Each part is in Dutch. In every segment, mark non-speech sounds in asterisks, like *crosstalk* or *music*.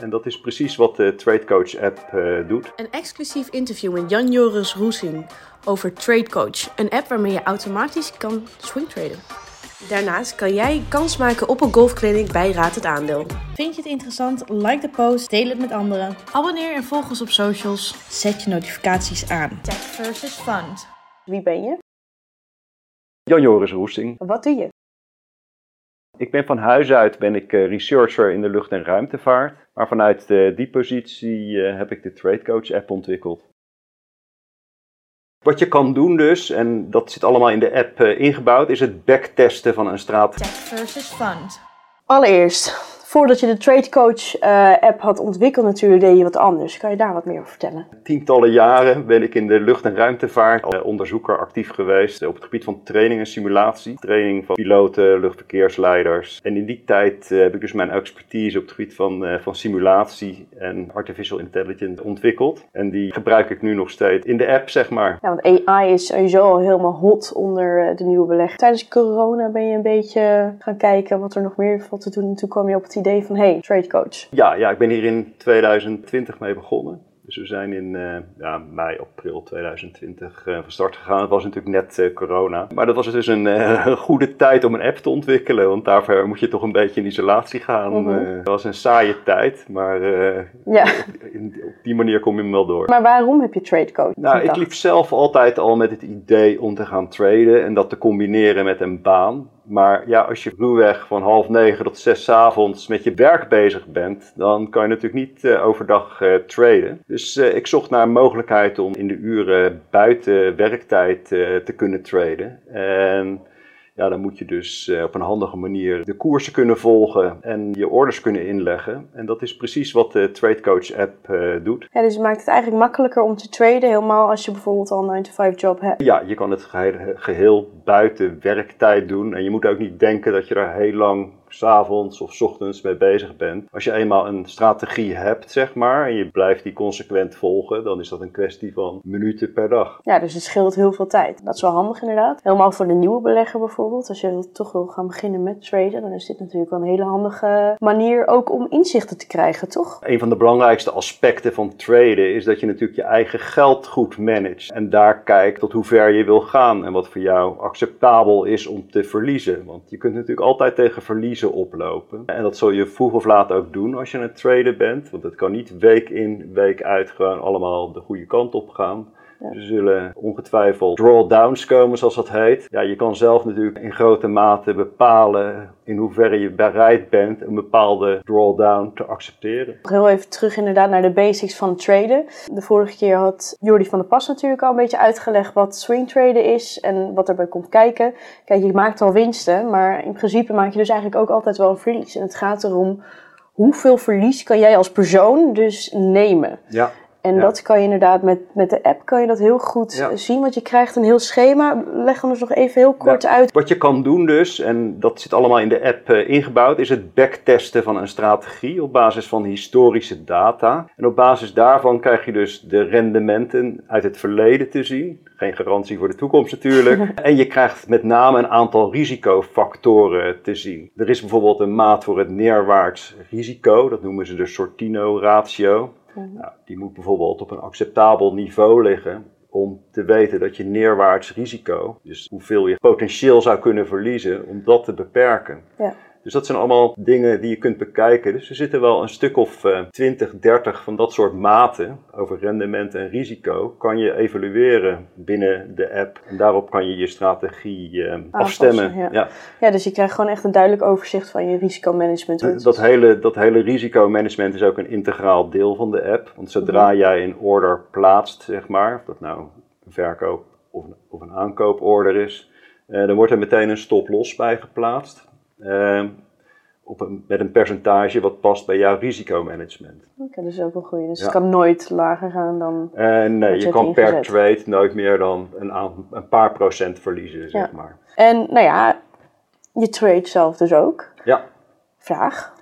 En dat is precies wat de TradeCoach app uh, doet. Een exclusief interview met Jan-Joris Roesing over TradeCoach. Een app waarmee je automatisch kan swingtraden. Daarnaast kan jij kans maken op een golfclinic bij Raad het Aandeel. Vind je het interessant? Like de post, deel het met anderen. Abonneer en volg ons op socials. Zet je notificaties aan. Tech versus Fund. Wie ben je? Jan-Joris Roesing. Wat doe je? Ik ben van huis uit ben ik eh, researcher in de lucht- en ruimtevaart. Maar vanuit eh, die positie eh, heb ik de TradeCoach app ontwikkeld. Wat je kan doen dus, en dat zit allemaal in de app ingebouwd, is het backtesten van een strategie. Tech versus Fund. Allereerst, voordat je de TradeCoach uh, app had ontwikkeld natuurlijk, deed je wat anders. Kan je daar wat meer over vertellen? Tientallen jaren ben ik in de lucht- en ruimtevaart als onderzoeker actief geweest op het gebied van training en simulatie. Training van piloten, luchtverkeersleiders. En in die tijd heb ik dus mijn expertise op het gebied van, uh, van simulatie en artificial intelligence ontwikkeld. En die gebruik ik nu nog steeds in de app, zeg maar. Ja, want AI is sowieso al helemaal hot onder de nieuwe beleg. Tijdens corona ben je een beetje gaan kijken wat er nog meer valt te doen. En toen kwam je op het idee van, hey, trade coach. Ja, ja, ik ben hier in 2020 mee begonnen. Dus we zijn in uh, ja, mei, april 2020 uh, van start gegaan. Het was natuurlijk net uh, corona. Maar dat was dus een *laughs* goede tijd om een app te ontwikkelen. Want daarvoor moet je toch een beetje in isolatie gaan. Mm -hmm. het was een saaie tijd, maar ja. *laughs* in, op die manier kom je hem wel door. Maar waarom heb je TradeCoach? Nou, ik liep zelf altijd al met het idee om te gaan traden en dat te combineren met een baan. Maar ja, als je ruwweg van half negen tot zes avonds met je werk bezig bent, dan kan je natuurlijk niet uh, overdag uh, traden. Dus uh, ik zocht naar een mogelijkheid om in de uren buiten werktijd te kunnen traden. En ja, dan moet je dus uh, op een handige manier de koersen kunnen volgen en je orders kunnen inleggen. En dat is precies wat de TradeCoach app uh, doet. Ja, dus het maakt het eigenlijk makkelijker om te traden, helemaal als je bijvoorbeeld al een 9-to-5 job hebt. Ja, je kan het geheel, geheel buiten werktijd doen. En je moet ook niet denken dat je er heel lang s'avonds of s ochtends mee bezig bent. Als je eenmaal een strategie hebt, zeg maar, en je blijft die consequent volgen, dan is dat een kwestie van minuten per dag. Ja, dus het scheelt heel veel tijd. Dat is wel handig inderdaad. Helemaal voor de nieuwe belegger bijvoorbeeld. Als je toch wil gaan beginnen met traden, dan is dit natuurlijk wel een hele handige manier ook om inzichten te krijgen, toch? Een van de belangrijkste aspecten van traden is dat je natuurlijk je eigen geld goed managt. En daar kijkt tot hoe ver je wil gaan en wat voor jou acceptabel is om te verliezen. Want je kunt natuurlijk altijd tegen verliezen oplopen. En dat zul je vroeg of laat ook doen als je een trader bent. Want het kan niet week in, week uit gewoon allemaal de goede kant op gaan. Ja. Er zullen ongetwijfeld drawdowns komen, zoals dat heet. Ja, je kan zelf natuurlijk in grote mate bepalen in hoeverre je bereid bent een bepaalde drawdown te accepteren. Heel even terug inderdaad naar de basics van traden. De vorige keer had Jordi van der Pas natuurlijk al een beetje uitgelegd wat swing traden is en wat erbij komt kijken. Kijk, je maakt al winsten, maar in principe maak je dus eigenlijk ook altijd wel een verlies. En het gaat erom hoeveel verlies kan jij als persoon dus nemen. Ja. En Ja. dat kan je inderdaad met, met de app kan je dat heel goed Ja. zien, want je krijgt een heel schema. Leg ons nog even heel kort Ja. uit. Wat je kan doen dus, en dat zit allemaal in de app eh, ingebouwd, is het backtesten van een strategie op basis van historische data. En op basis daarvan krijg je dus de rendementen uit het verleden te zien. Geen garantie voor de toekomst natuurlijk. *laughs* en je krijgt met name een aantal risicofactoren te zien. Er is bijvoorbeeld een maat voor het neerwaarts risico, dat noemen ze de Sortino-ratio. Nou, die moet bijvoorbeeld op een acceptabel niveau liggen om te weten dat je neerwaarts risico, dus hoeveel je potentieel zou kunnen verliezen, om dat te beperken. Ja. Dus dat zijn allemaal dingen die je kunt bekijken. Dus er zitten wel een stuk of eh, 20, 30 van dat soort maten over rendement en risico. Kan je evalueren binnen de app. En daarop kan je je strategie eh, afstemmen. ja. Ja. Ja, dus je krijgt gewoon echt een duidelijk overzicht van je risicomanagement. Dat hele, dat hele risicomanagement is ook een integraal deel van de app. Want zodra Mhm. jij een order plaatst, zeg maar, of dat nou een verkoop of een, of een aankooporder is, eh, dan wordt er meteen een stop-loss bij geplaatst. Eh, op een, met een percentage wat past bij jouw risicomanagement. Oké, dat is ook wel goed. Dus Ja. het kan nooit lager gaan dan... En nee, je kan per trade nooit meer dan een, een paar procent verliezen, zeg Ja. maar. En nou ja, je trade zelf dus ook. Ja, Vraag.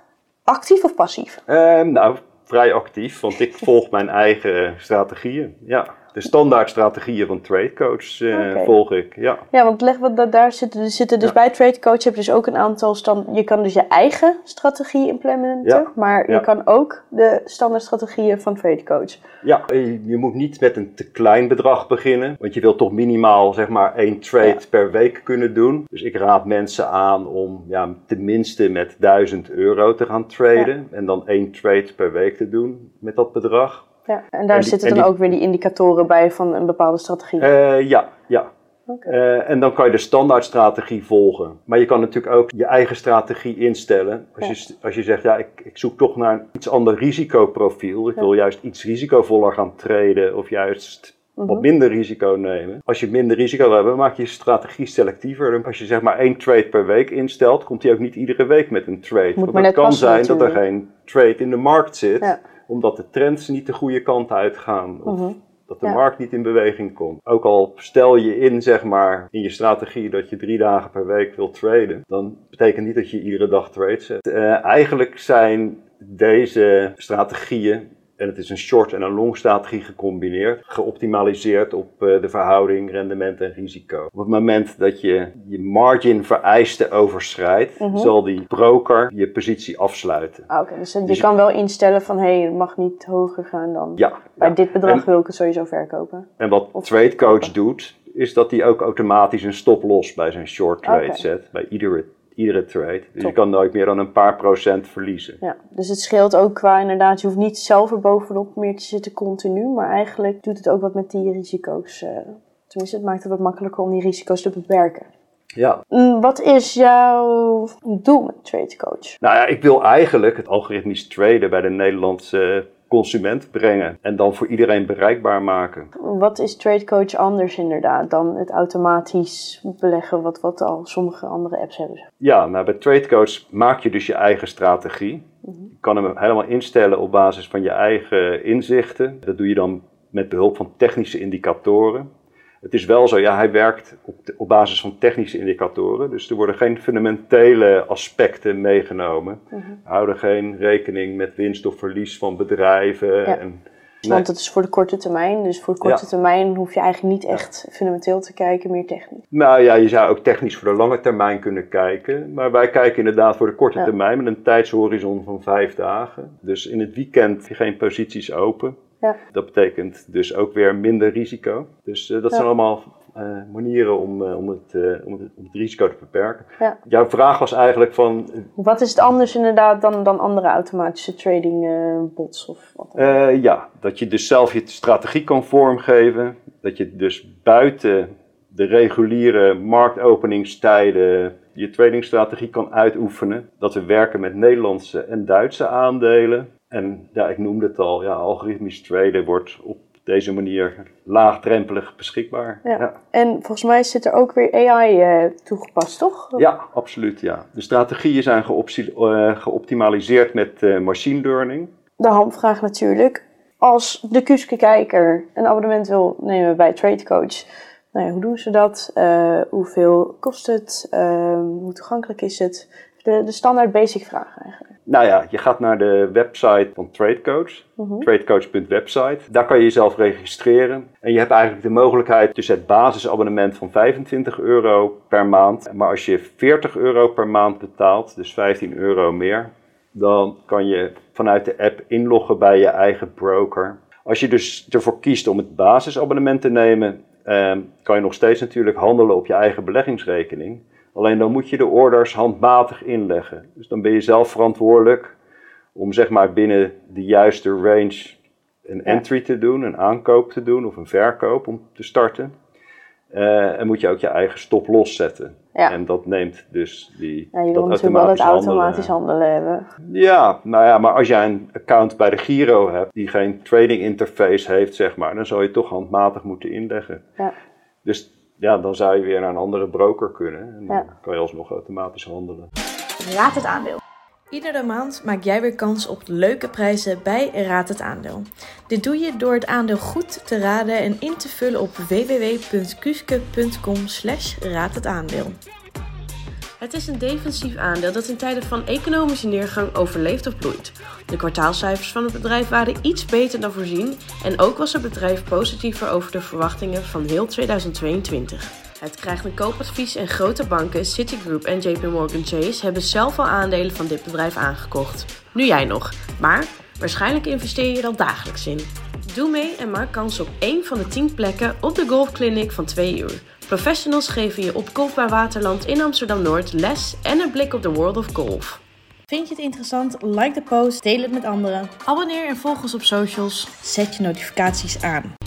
Actief of passief? Ehm, nou, vrij actief, want ik *laughs* volg mijn eigen strategieën. Ja. De standaard strategieën van TradeCoach uh, Oké. volg ik. Ja. Ja, want leg wat daar zitten. Er zitten dus Ja. bij Trade Coach heb je dus ook een aantal stand. Je kan dus je eigen strategie implementen, Ja. maar je kan ook de standaard strategieën van Trade Coach. Ja, je, je moet niet met een te klein bedrag beginnen, want je wilt toch minimaal zeg maar één trade per week kunnen doen. Dus ik raad mensen aan om ja, tenminste met 1000 euro te gaan traden en dan één trade per week te doen met dat bedrag. Ja. En daar En die- zitten en dan die- ook weer die indicatoren bij van een bepaalde strategie. Eh, ja, ja. Eh, en dan kan je de standaardstrategie volgen. Maar je kan natuurlijk ook je eigen strategie instellen. Als, je, als je zegt, ja, ik, ik zoek toch naar een iets ander risicoprofiel. Ik Ja. wil juist iets risicovoller gaan traden of juist Mhm. wat minder risico nemen. Als je minder risico wil hebben, maak je je strategie selectiever. Als je zeg maar één trade per week instelt, komt hij ook niet iedere week met een trade. Want het kan zijn dat er geen trade in de markt zit, Ja. Omdat de trends niet de goede kant uitgaan. Of Mhm. dat de Ja. markt niet in beweging komt. Ook al stel je in, zeg maar, in je strategie dat je drie dagen per week wilt traden, dan betekent niet dat je iedere dag trades zet. Eh, eigenlijk zijn deze strategieën, en het is een short en een long strategie gecombineerd, geoptimaliseerd op eh, de verhouding rendement en risico. Op het moment dat je je margin vereisten overschrijdt, Mhm. zal die broker je positie afsluiten. Ah, Oké, dus je Dus- kan wel instellen van hé, het mag niet hoger gaan dan. Ja, Bij ja. dit bedrag En- wil ik het sowieso verkopen. En wat Of- TradeCoach doet, is dat hij ook automatisch een stop-loss bij zijn short trade Oké. zet. Bij iedere, iedere trade. Dus Top. je kan nooit meer dan een paar procent verliezen. Ja, dus het scheelt ook qua inderdaad, je hoeft niet zelf er bovenop meer te zitten continu, maar eigenlijk doet het ook wat met die risico's. eh, tenminste, het maakt het wat makkelijker om die risico's te beperken. Ja. Mm, Wat is jouw doel met Trade Coach? Nou ja, ik wil eigenlijk het algoritmisch traden bij de Nederlandse consument brengen. En dan voor iedereen bereikbaar maken. Wat is Trade Coach anders inderdaad dan het automatisch beleggen wat, wat al sommige andere apps hebben? Ja, nou bij TradeCoach maak je dus je eigen strategie. Je kan hem helemaal instellen op basis van je eigen inzichten. Dat doe je dan met behulp van technische indicatoren. Het is wel zo, ja, hij werkt op, de- op basis van technische indicatoren. Dus er worden geen fundamentele aspecten meegenomen. Mhm. Houden geen rekening met winst of verlies van bedrijven. Ja. En, Want het is voor de korte termijn, dus voor de korte Ja. termijn hoef je eigenlijk niet echt fundamenteel te kijken, meer technisch. Nou ja, je zou ook technisch voor de lange termijn kunnen kijken. Maar wij kijken inderdaad voor de korte termijn met een tijdshorizon van vijf dagen. Dus in het weekend geen posities open. Ja. Dat betekent dus ook weer minder risico. Dus eh, dat Ja. zijn allemaal eh, manieren om, eh, om, het, om, het, om het risico te beperken. Ja. Jouw vraag was eigenlijk van, Wat is het anders inderdaad dan, dan andere automatische trading bots of wat dan? ja, dat je dus zelf je strategie kan vormgeven. Dat je dus buiten de reguliere marktopeningstijden je tradingstrategie kan uitoefenen. Dat we werken met Nederlandse en Duitse aandelen. En ja, ik noemde het al, ja, algoritmisch traden wordt op deze manier laagdrempelig beschikbaar. Ja. ja. En volgens mij zit er ook weer AI eh, toegepast, toch? Ja, absoluut. Ja. De strategieën zijn eh, geoptimaliseerd met eh, machine learning. De hamvraag natuurlijk. Als de Kuske kijker een abonnement wil nemen bij Trade Coach, nou ja, hoe doen ze dat? Eh, hoeveel kost het? Eh, hoe toegankelijk is het? De, de standaard basic vragen eigenlijk. Nou ja, je gaat naar de website van TradeCoach, Mhm. tradecoach.website. Daar kan je jezelf registreren. En je hebt eigenlijk de mogelijkheid tussen het basisabonnement van 25 euro per maand. Maar als je 40 euro per maand betaalt, dus 15 euro meer, dan kan je vanuit de app inloggen bij je eigen broker. Als je dus ervoor kiest om het basisabonnement te nemen, ehm, kan je nog steeds natuurlijk handelen op je eigen beleggingsrekening. Alleen dan moet je de orders handmatig inleggen. Dus dan ben je zelf verantwoordelijk om zeg maar binnen de juiste range een entry te doen, een aankoop te doen of een verkoop om te starten. Eh, en moet je ook je eigen stop los zetten. Ja. En dat neemt dus die. Ja, je dat wil natuurlijk wel het automatisch handelen hebben. Ja, nou ja, maar als jij een account bij de Giro hebt die geen trading interface heeft, zeg maar, dan zou je toch handmatig moeten inleggen. Ja. Dus ja, dan zou je weer naar een andere broker kunnen. En dan Ja. kan je alsnog automatisch handelen. Raad het aandeel. Iedere maand maak jij weer kans op leuke prijzen bij Raad het Aandeel. Dit doe je door het aandeel goed te raden en in te vullen op www.kuske.com slash aandeel. Het is een defensief aandeel dat in tijden van economische neergang overleeft of bloeit. De kwartaalcijfers van het bedrijf waren iets beter dan voorzien en ook was het bedrijf positiever over de verwachtingen van heel 2022. Het krijgt een koopadvies en grote banken, Citigroup en JP Morgan Chase, hebben zelf al aandelen van dit bedrijf aangekocht. Nu jij nog, maar waarschijnlijk investeer je er al dagelijks in. Doe mee en maak kans op één van de 10 plekken op de golfclinic van 2 uur. Professionals geven je op Golfbaar Waterland in Amsterdam-Noord les en een blik op de world of golf. Vind je het interessant? Like de post, deel het met anderen. Abonneer en volg ons op socials. Zet je notificaties aan.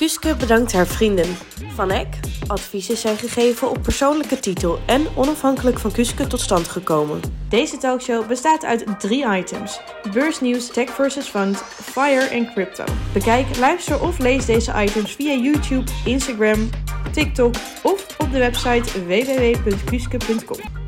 Kuske bedankt haar vrienden. Van Eck. Adviezen zijn gegeven op persoonlijke titel en onafhankelijk van Kuske tot stand gekomen. Deze talkshow bestaat uit drie items. Beursnieuws, tech versus fund, fire en crypto. Bekijk, luister of lees deze items via YouTube, Instagram, TikTok of op de website www.kuske.com.